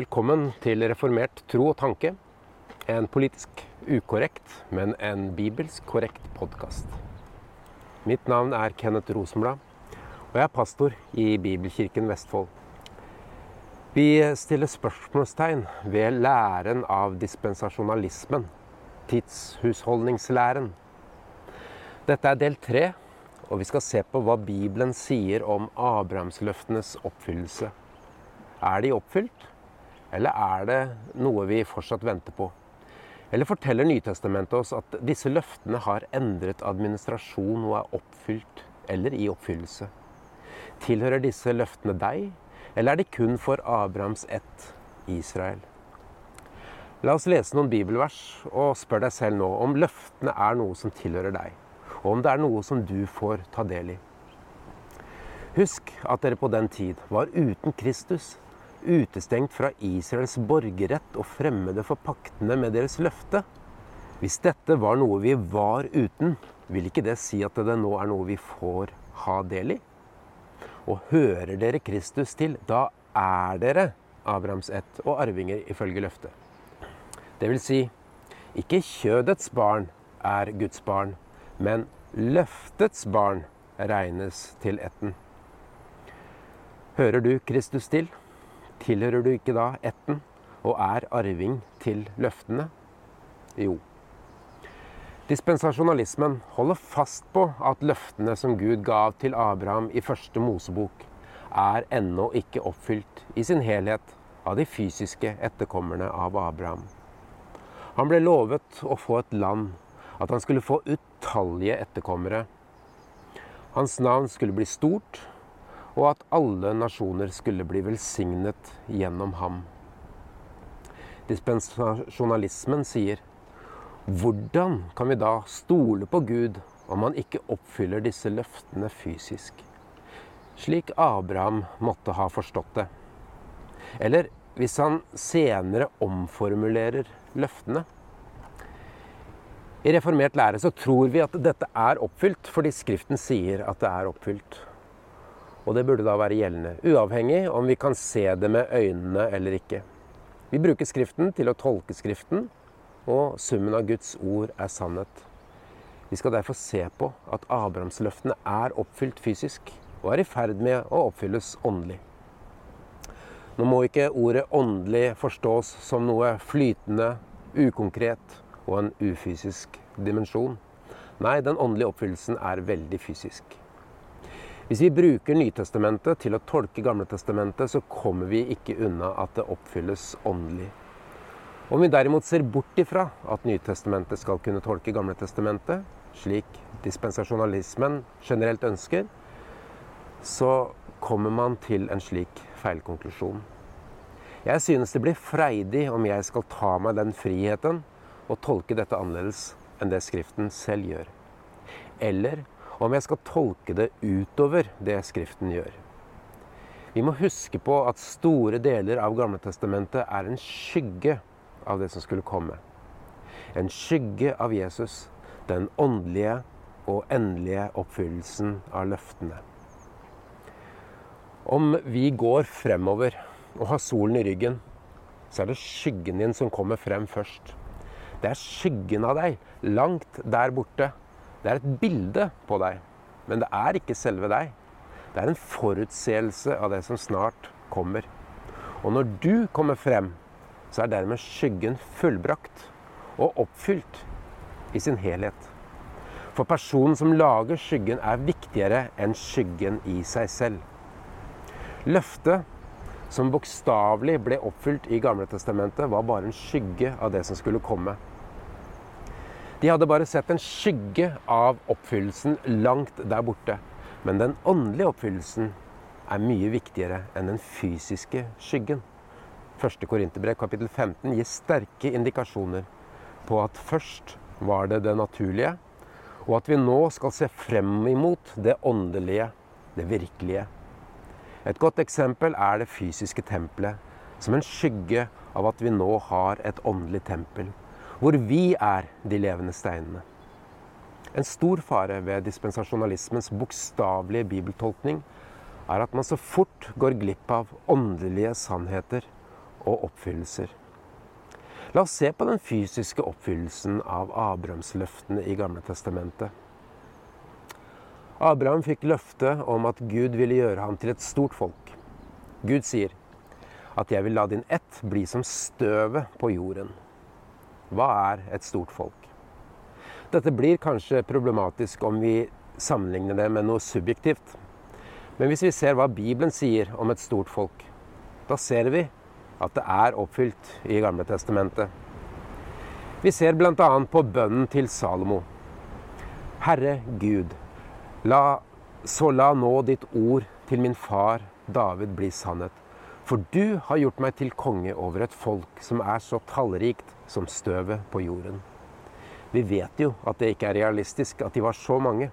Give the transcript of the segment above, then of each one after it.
Velkommen til Reformert tro og tanke. En politisk ukorrekt, men en bibelsk korrekt podkast. Mitt navn er Kenneth Rosenblad, og jeg er pastor i Bibelkirken Vestfold. Vi stiller spørsmålstegn ved læren av dispensasjonalismen, tidshusholdningslæren. Dette er del tre, og vi skal se på hva Bibelen sier om Abrahamsløftenes oppfyllelse. Er de oppfylt? Eller er det noe vi fortsatt venter på? Eller forteller Nytestamentet oss at disse løftene har endret administrasjon og er oppfylt eller i oppfyllelse? Tilhører disse løftene deg, eller er de kun for Abrahams ett, Israel? La oss lese noen bibelvers og spør deg selv nå om løftene er noe som tilhører deg, og om det er noe som du får ta del i. Husk at dere på den tid var uten Kristus, utestengt fra Israels borgerrett og fremmede for paktene med deres løfte. Hvis dette var noe vi var uten, vil ikke det si at det nå er noe vi får ha del i? Og hører dere Kristus til, da er dere Abrahams ett og arvinger ifølge løftet. Det vil si, ikke kjødets barn er Guds barn, men løftets barn regnes til etten. Hører du Kristus til? Tilhører du ikke da etten og er arving til løftene? Jo. Dispensasjonalismen holder fast på at løftene som Gud gav til Abraham i første Mosebok, er ennå ikke oppfylt i sin helhet av de fysiske etterkommerne av Abraham. Han ble lovet å få et land, at han skulle få utallige etterkommere. Hans navn skulle bli stort, og at alle nasjoner skulle bli velsignet gjennom ham. Dispensasjonalismen sier hvordan kan vi da stole på Gud om han ikke oppfyller disse løftene fysisk? Slik Abraham måtte ha forstått det. Eller hvis han senere omformulerer løftene. I reformert lære så tror vi at dette er oppfylt fordi Skriften sier at det er oppfylt. Og det burde da være gjeldende, uavhengig om vi kan se det med øynene eller ikke. Vi bruker Skriften til å tolke Skriften, og summen av Guds ord er sannhet. Vi skal derfor se på at Abrahamsløftene er oppfylt fysisk, og er i ferd med å oppfylles åndelig. Nå må ikke ordet åndelig forstås som noe flytende, ukonkret og en ufysisk dimensjon. Nei, den åndelige oppfyllelsen er veldig fysisk. Hvis vi bruker Nytestamentet til å tolke Gamletestamentet, så kommer vi ikke unna at det oppfylles åndelig. Om vi derimot ser bort ifra at Nytestamentet skal kunne tolke Gamletestamentet, slik dispensasjonalismen generelt ønsker, så kommer man til en slik feilkonklusjon. Jeg synes det blir freidig om jeg skal ta meg den friheten og tolke dette annerledes enn det Skriften selv gjør. Eller om jeg skal tolke det utover det Skriften gjør. Vi må huske på at store deler av Gamletestamentet er en skygge av det som skulle komme. En skygge av Jesus, den åndelige og endelige oppfyllelsen av løftene. Om vi går fremover og har solen i ryggen, så er det skyggen din som kommer frem først. Det er skyggen av deg, langt der borte, det er et bilde på deg, men det er ikke selve deg. Det er en forutseelse av det som snart kommer. Og når du kommer frem, så er dermed skyggen fullbrakt og oppfylt i sin helhet. For personen som lager skyggen, er viktigere enn skyggen i seg selv. Løftet, som bokstavelig ble oppfylt i Gamle testamentet, var bare en skygge av det som skulle komme. De hadde bare sett en skygge av oppfyllelsen langt der borte. Men den åndelige oppfyllelsen er mye viktigere enn den fysiske skyggen. 1. Korinterbrev kapittel 15 gir sterke indikasjoner på at først var det det naturlige, og at vi nå skal se frem imot det åndelige, det virkelige. Et godt eksempel er det fysiske tempelet, som en skygge av at vi nå har et åndelig tempel hvor vi er de levende steinene. En stor fare ved dispensasjonalismens bokstavelige bibeltolkning er at man så fort går glipp av åndelige sannheter og oppfyllelser. La oss se på den fysiske oppfyllelsen av Abrahamsløftene i Gamle Testamentet. Abraham fikk løfte om at Gud ville gjøre ham til et stort folk. Gud sier at 'jeg vil la din ett bli som støvet på jorden'. Hva er et stort folk? Dette blir kanskje problematisk om vi sammenligner det med noe subjektivt. Men hvis vi ser hva Bibelen sier om et stort folk, da ser vi at det er oppfylt i Gamle Testamentet. Vi ser bl.a. på bønnen til Salomo. Herre Gud, la, så la nå ditt ord til min far David bli sannhet. For du har gjort meg til konge over et folk som er så tallrikt som støvet på jorden. Vi vet jo at det ikke er realistisk at de var så mange.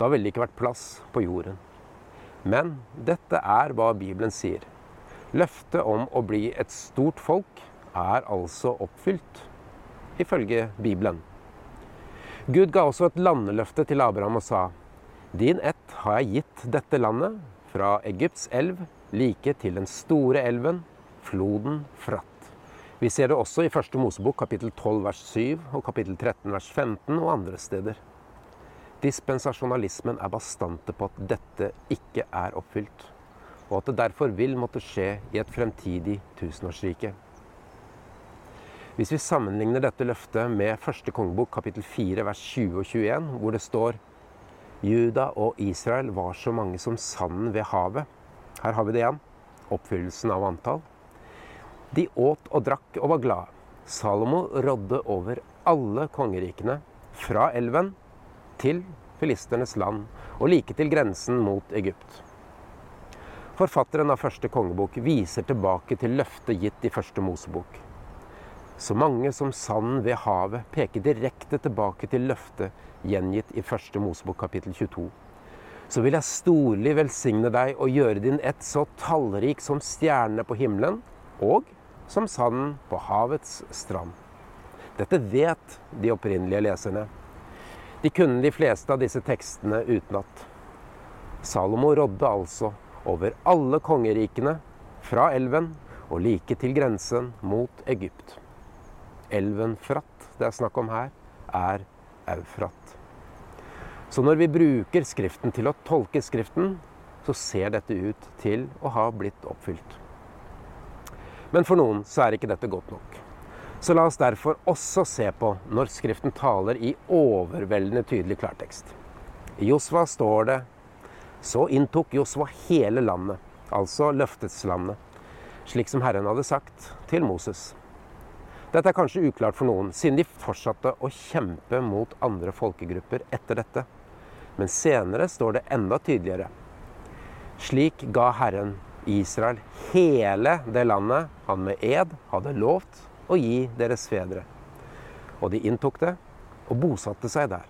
Da ville det ikke vært plass på jorden. Men dette er hva Bibelen sier. Løftet om å bli et stort folk er altså oppfylt, ifølge Bibelen. Gud ga også et landeløfte til Abraham og sa, Din ett har jeg gitt dette landet, fra Egypts elv like til den store elven, floden Fratt. Vi ser det også i første Mosebok kapittel 12 vers 7 og kapittel 13 vers 15 og andre steder. Dispensasjonalismen er bastante på at dette ikke er oppfylt og at det derfor vil måtte skje i et fremtidig tusenårsrike. Hvis vi sammenligner dette løftet med første kongebok kapittel 4 vers 20 og 21, hvor det står Juda og Israel var så mange som sanden ved havet. Her har vi det igjen. Oppfyllelsen av antall. De åt og drakk og var glade. Salomo rådde over alle kongerikene, fra elven til filisternes land og like til grensen mot Egypt. Forfatteren av første kongebok viser tilbake til løftet gitt i første Mosebok. Så mange som sanden ved havet peker direkte tilbake til løftet gjengitt i første Mosebok kapittel 22. Så vil jeg storlig velsigne deg og gjøre din ett så tallrik som stjernene på himmelen og som sanden på havets strand. Dette vet de opprinnelige leserne. De kunne de fleste av disse tekstene utenat. Salomo rådde altså over alle kongerikene fra elven og like til grensen mot Egypt. Elven Fratt det er snakk om her, er Eufrat. Så når vi bruker Skriften til å tolke Skriften, så ser dette ut til å ha blitt oppfylt. Men for noen så er ikke dette godt nok. Så la oss derfor også se på når Skriften taler i overveldende tydelig klartekst. I Josva står det så inntok Josva hele landet, altså løfteslandet, slik som Herren hadde sagt til Moses. Dette er kanskje uklart for noen, siden de fortsatte å kjempe mot andre folkegrupper etter dette. Men senere står det enda tydeligere. Slik ga Herren Israel hele det landet han med ed hadde lovt å gi deres fedre. Og de inntok det og bosatte seg der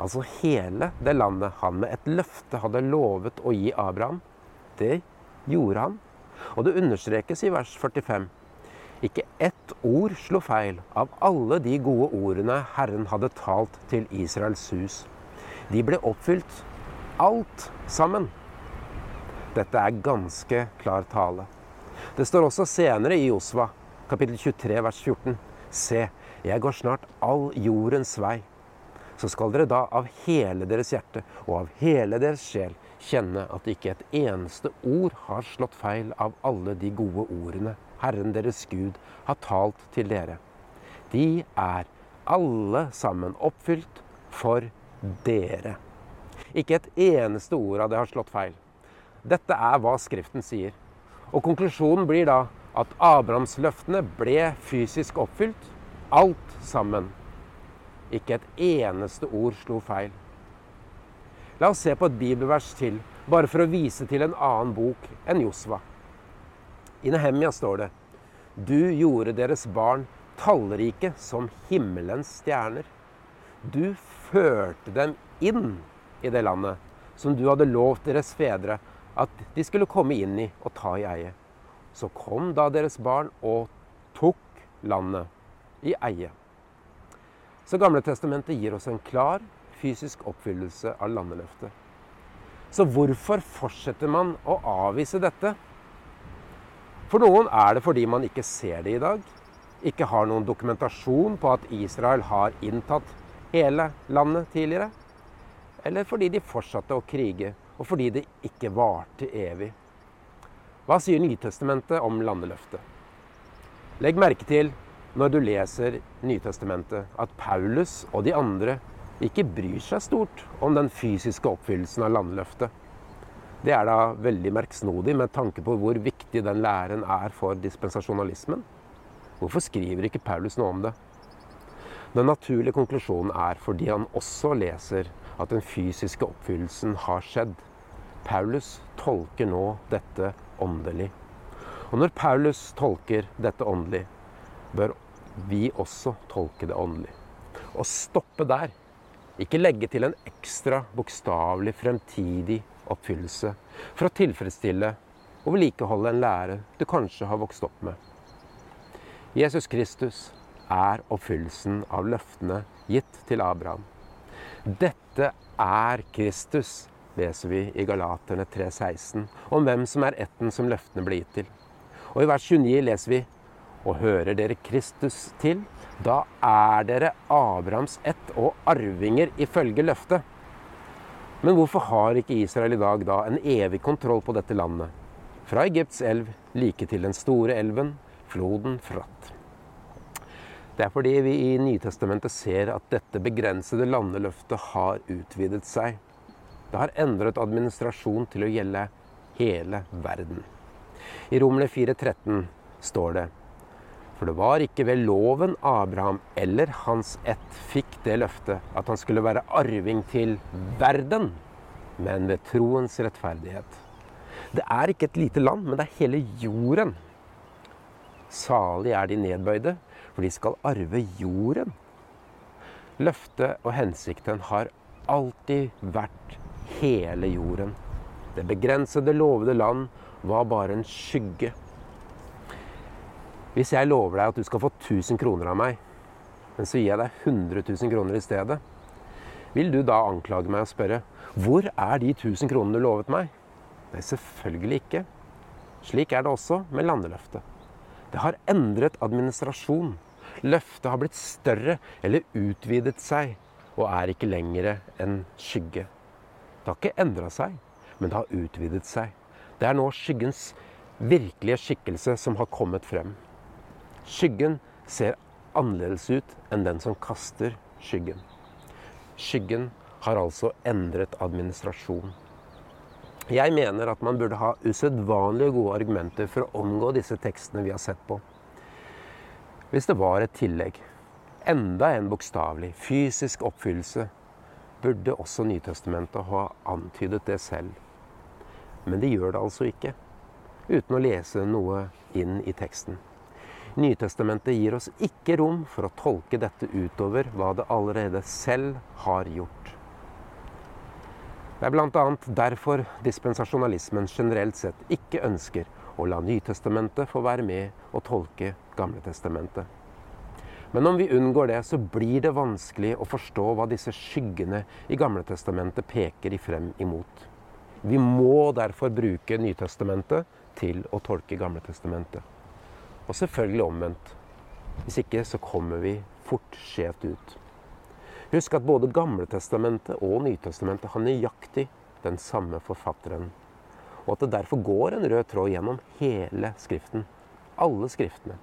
altså hele det landet han med et løfte hadde lovet å gi Abraham, det gjorde han. Og det understrekes i vers 45. Ikke ett ord slo feil av alle de gode ordene Herren hadde talt til Israels hus. De ble oppfylt, alt sammen. Dette er ganske klar tale. Det står også senere i Josva, kapittel 23, vers 14. Se, jeg går snart all jordens vei så skal dere da av hele deres hjerte og av hele deres sjel kjenne at ikke et eneste ord har slått feil av alle de gode ordene Herren deres Gud har talt til dere. De er alle sammen oppfylt for dere. Ikke et eneste ord av det har slått feil. Dette er hva Skriften sier. Og konklusjonen blir da at Abrahamsløftene ble fysisk oppfylt, alt sammen. Ikke et eneste ord slo feil. La oss se på et bibelvers til, bare for å vise til en annen bok enn Josva. I Nehemia står det Du gjorde deres barn tallrike som himmelens stjerner. Du førte dem inn i det landet som du hadde lovt deres fedre at de skulle komme inn i og ta i eie. Så kom da deres barn og tok landet i eie. Så Gamle Testamentet gir oss en klar fysisk oppfyllelse av landeløftet. Så hvorfor fortsetter man å avvise dette? For noen er det fordi man ikke ser det i dag, ikke har noen dokumentasjon på at Israel har inntatt hele landet tidligere, eller fordi de fortsatte å krige, og fordi det ikke varte evig. Hva sier Nytestamentet om landeløftet? Legg merke til når du leser Nytestamentet, at Paulus og de andre ikke bryr seg stort om den fysiske oppfyllelsen av landløftet. Det er da veldig merksnodig med tanke på hvor viktig den læren er for dispensasjonalismen. Hvorfor skriver ikke Paulus noe om det? Den naturlige konklusjonen er fordi han også leser at den fysiske oppfyllelsen har skjedd. Paulus tolker nå dette åndelig. Og når Paulus tolker dette åndelig, bør vi også tolke det åndelig. Og stoppe der. Ikke legge til en ekstra bokstavelig fremtidig oppfyllelse for å tilfredsstille og vedlikeholde en lære du kanskje har vokst opp med. Jesus Kristus er oppfyllelsen av løftene gitt til Abraham. Dette er Kristus, leser vi i Galaterne 3,16, om hvem som er ætten som løftene ble gitt til. Og i vers 29 leser vi og hører dere Kristus til, da er dere Abrahams ett og arvinger ifølge løftet. Men hvorfor har ikke Israel i dag da en evig kontroll på dette landet? Fra Egypts elv like til den store elven, floden Frat. Det er fordi vi i Nytestamentet ser at dette begrensede landeløftet har utvidet seg. Det har endret administrasjon til å gjelde hele verden. I Romerne 4,13 står det for det var ikke ved loven Abraham eller hans ett fikk det løftet at han skulle være arving til verden, men ved troens rettferdighet. Det er ikke et lite land, men det er hele jorden. Salig er de nedbøyde, for de skal arve jorden. Løftet og hensikten har alltid vært hele jorden. Det begrensede, lovede land var bare en skygge hvis jeg lover deg at du skal få 1000 kroner av meg, men så gir jeg deg 100 000 kroner i stedet, vil du da anklage meg og spørre hvor er de 1000 kronene du lovet meg? Nei, selvfølgelig ikke. Slik er det også med landeløftet. Det har endret administrasjon. Løftet har blitt større eller utvidet seg og er ikke lenger en skygge. Det har ikke endra seg, men det har utvidet seg. Det er nå skyggens virkelige skikkelse som har kommet frem. Skyggen ser annerledes ut enn den som kaster skyggen. Skyggen har altså endret administrasjon. Jeg mener at man burde ha usedvanlig gode argumenter for å omgå disse tekstene vi har sett på. Hvis det var et tillegg, enda en bokstavelig, fysisk oppfyllelse, burde også Nytestamentet ha antydet det selv. Men de gjør det altså ikke, uten å lese noe inn i teksten. Nytestamentet gir oss ikke rom for å tolke dette utover hva det allerede selv har gjort. Det er bl.a. derfor dispensasjonalismen generelt sett ikke ønsker å la Nytestamentet få være med og tolke Gamletestamentet. Men om vi unngår det, så blir det vanskelig å forstå hva disse skyggene i Gamletestamentet peker frem imot. Vi må derfor bruke Nytestamentet til å tolke Gamletestamentet. Og selvfølgelig omvendt. Hvis ikke så kommer vi fort skjevt ut. Husk at både Gamletestamentet og Nytestamentet har nøyaktig den samme forfatteren. Og at det derfor går en rød tråd gjennom hele Skriften. Alle Skriftene.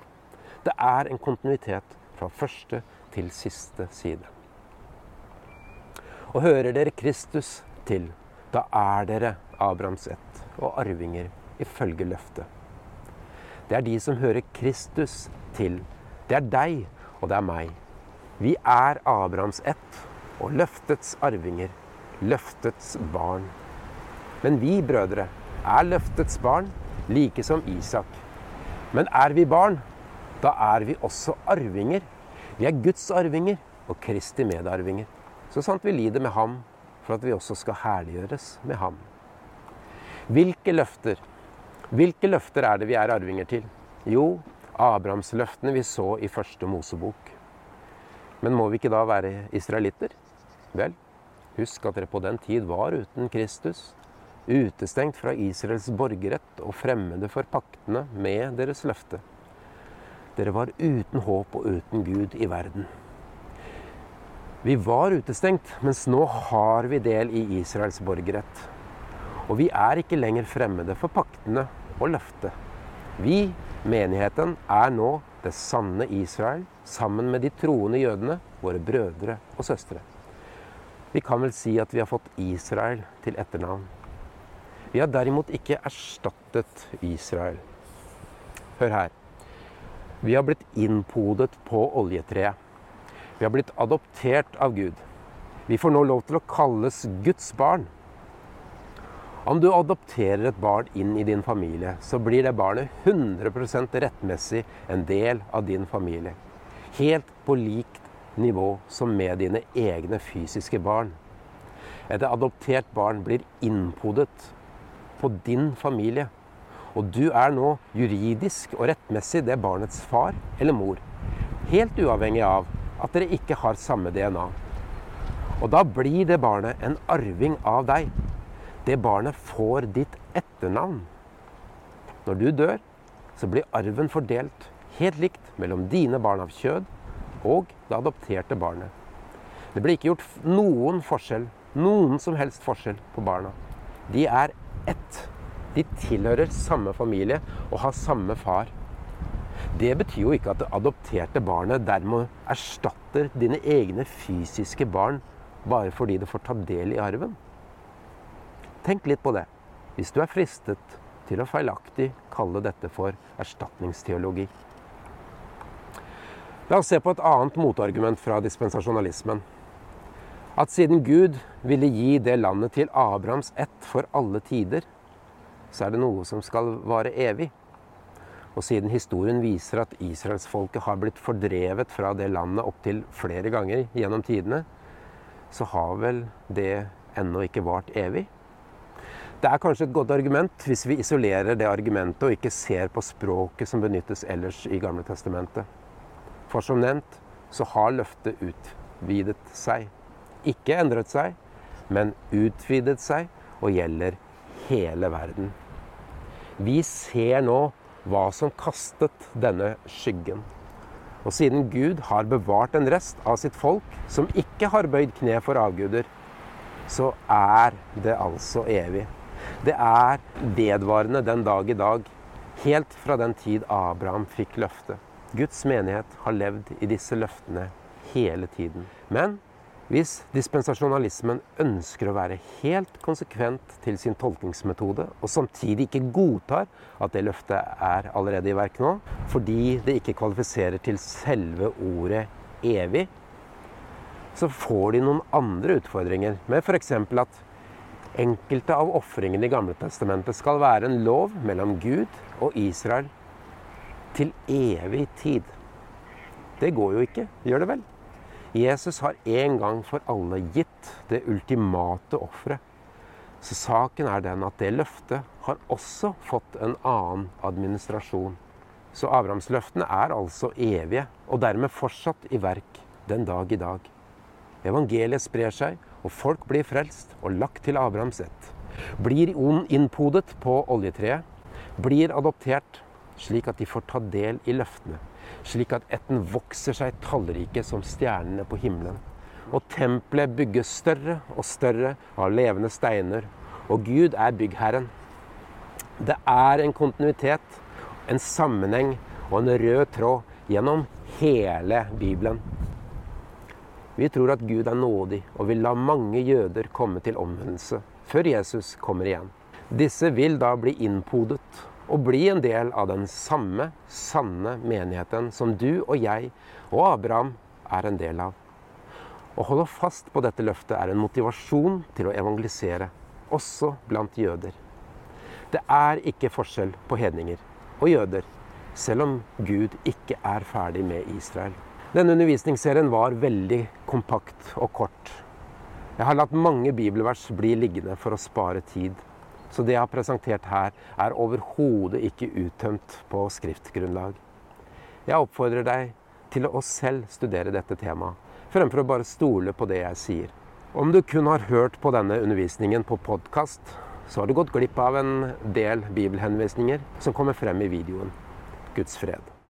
Det er en kontinuitet fra første til siste side. Og hører dere Kristus til, da er dere Abrahams ett og arvinger ifølge løftet. Det er de som hører Kristus til. Det er deg, og det er meg. Vi er Abrahams ett og løftets arvinger, løftets barn. Men vi brødre er løftets barn, like som Isak. Men er vi barn, da er vi også arvinger. Vi er Guds arvinger og Kristi medarvinger. Så sant vi lider med ham, for at vi også skal herliggjøres med ham. Hvilke løfter hvilke løfter er det vi er arvinger til? Jo, Abrahamsløftene vi så i første Mosebok. Men må vi ikke da være israelitter? Vel, husk at dere på den tid var uten Kristus. utestengt fra Israels borgerrett og fremmede for paktene med deres løfte. Dere var uten håp og uten Gud i verden. Vi var utestengt, mens nå har vi del i Israels borgerrett. Og vi er ikke lenger fremmede for paktene og løftet. Vi, menigheten, er nå det sanne Israel sammen med de troende jødene, våre brødre og søstre. Vi kan vel si at vi har fått Israel til etternavn. Vi har derimot ikke erstattet Israel. Hør her. Vi har blitt innpodet på oljetreet. Vi har blitt adoptert av Gud. Vi får nå lov til å kalles Guds barn. Om du adopterer et barn inn i din familie, så blir det barnet 100% rettmessig en del av din familie. Helt på likt nivå som med dine egne fysiske barn. Et adoptert barn blir innpodet på din familie. Og du er nå juridisk og rettmessig det barnets far eller mor. Helt uavhengig av at dere ikke har samme DNA. Og da blir det barnet en arving av deg. Det barnet får ditt etternavn. Når du dør, så blir arven fordelt helt likt mellom dine barn av kjød og det adopterte barnet. Det blir ikke gjort noen forskjell, noen som helst forskjell på barna. De er ett. De tilhører samme familie og har samme far. Det betyr jo ikke at det adopterte barnet dermed erstatter dine egne fysiske barn bare fordi det får ta del i arven. Tenk litt på det, hvis du er fristet til å feilaktig kalle dette for erstatningsteologi. La oss se på et annet motargument fra dispensasjonalismen. At siden Gud ville gi det landet til Abrahams ett for alle tider, så er det noe som skal vare evig. Og siden historien viser at israelsfolket har blitt fordrevet fra det landet opptil flere ganger gjennom tidene, så har vel det ennå ikke vart evig. Det er kanskje et godt argument hvis vi isolerer det argumentet og ikke ser på språket som benyttes ellers i Gamle testamentet. For som nevnt så har løftet utvidet seg. Ikke endret seg, men utvidet seg og gjelder hele verden. Vi ser nå hva som kastet denne skyggen. Og siden Gud har bevart en rest av sitt folk som ikke har bøyd kne for avguder, så er det altså evig. Det er vedvarende den dag i dag, helt fra den tid Abraham fikk løftet. Guds menighet har levd i disse løftene hele tiden. Men hvis dispensasjonalismen ønsker å være helt konsekvent til sin tolkningsmetode, og samtidig ikke godtar at det løftet er allerede i verk nå, fordi det ikke kvalifiserer til selve ordet evig, så får de noen andre utfordringer med f.eks. at enkelte av ofringene i Gamle Testamentet skal være en lov mellom Gud og Israel til evig tid. Det går jo ikke, gjør det vel? Jesus har en gang for alle gitt det ultimate offeret. Så saken er den at det løftet har også fått en annen administrasjon. Så Abrahamsløftene er altså evige, og dermed fortsatt i verk den dag i dag. Evangeliet sprer seg, og folk blir frelst og lagt til Abrahams ett. Blir innpodet på oljetreet, blir adoptert, slik at de får ta del i løftene slik at etten vokser seg tallrike som stjernene på himmelen. Og tempelet bygges større og større av levende steiner, og Gud er byggherren. Det er en kontinuitet, en sammenheng og en rød tråd gjennom hele Bibelen. Vi tror at Gud er nådig og vil la mange jøder komme til omvendelse før Jesus kommer igjen. Disse vil da bli innpodet og bli en del av den samme sanne menigheten som du og jeg og Abraham er en del av. Å holde fast på dette løftet er en motivasjon til å evangelisere, også blant jøder. Det er ikke forskjell på hedninger og jøder, selv om Gud ikke er ferdig med Israel. Denne undervisningsserien var veldig kompakt og kort. Jeg har latt mange bibelvers bli liggende for å spare tid. Så det jeg har presentert her, er overhodet ikke uttømt på skriftgrunnlag. Jeg oppfordrer deg til å selv studere dette temaet, fremfor å bare stole på det jeg sier. Om du kun har hørt på denne undervisningen på podkast, så har du gått glipp av en del bibelhenvisninger som kommer frem i videoen. Guds fred.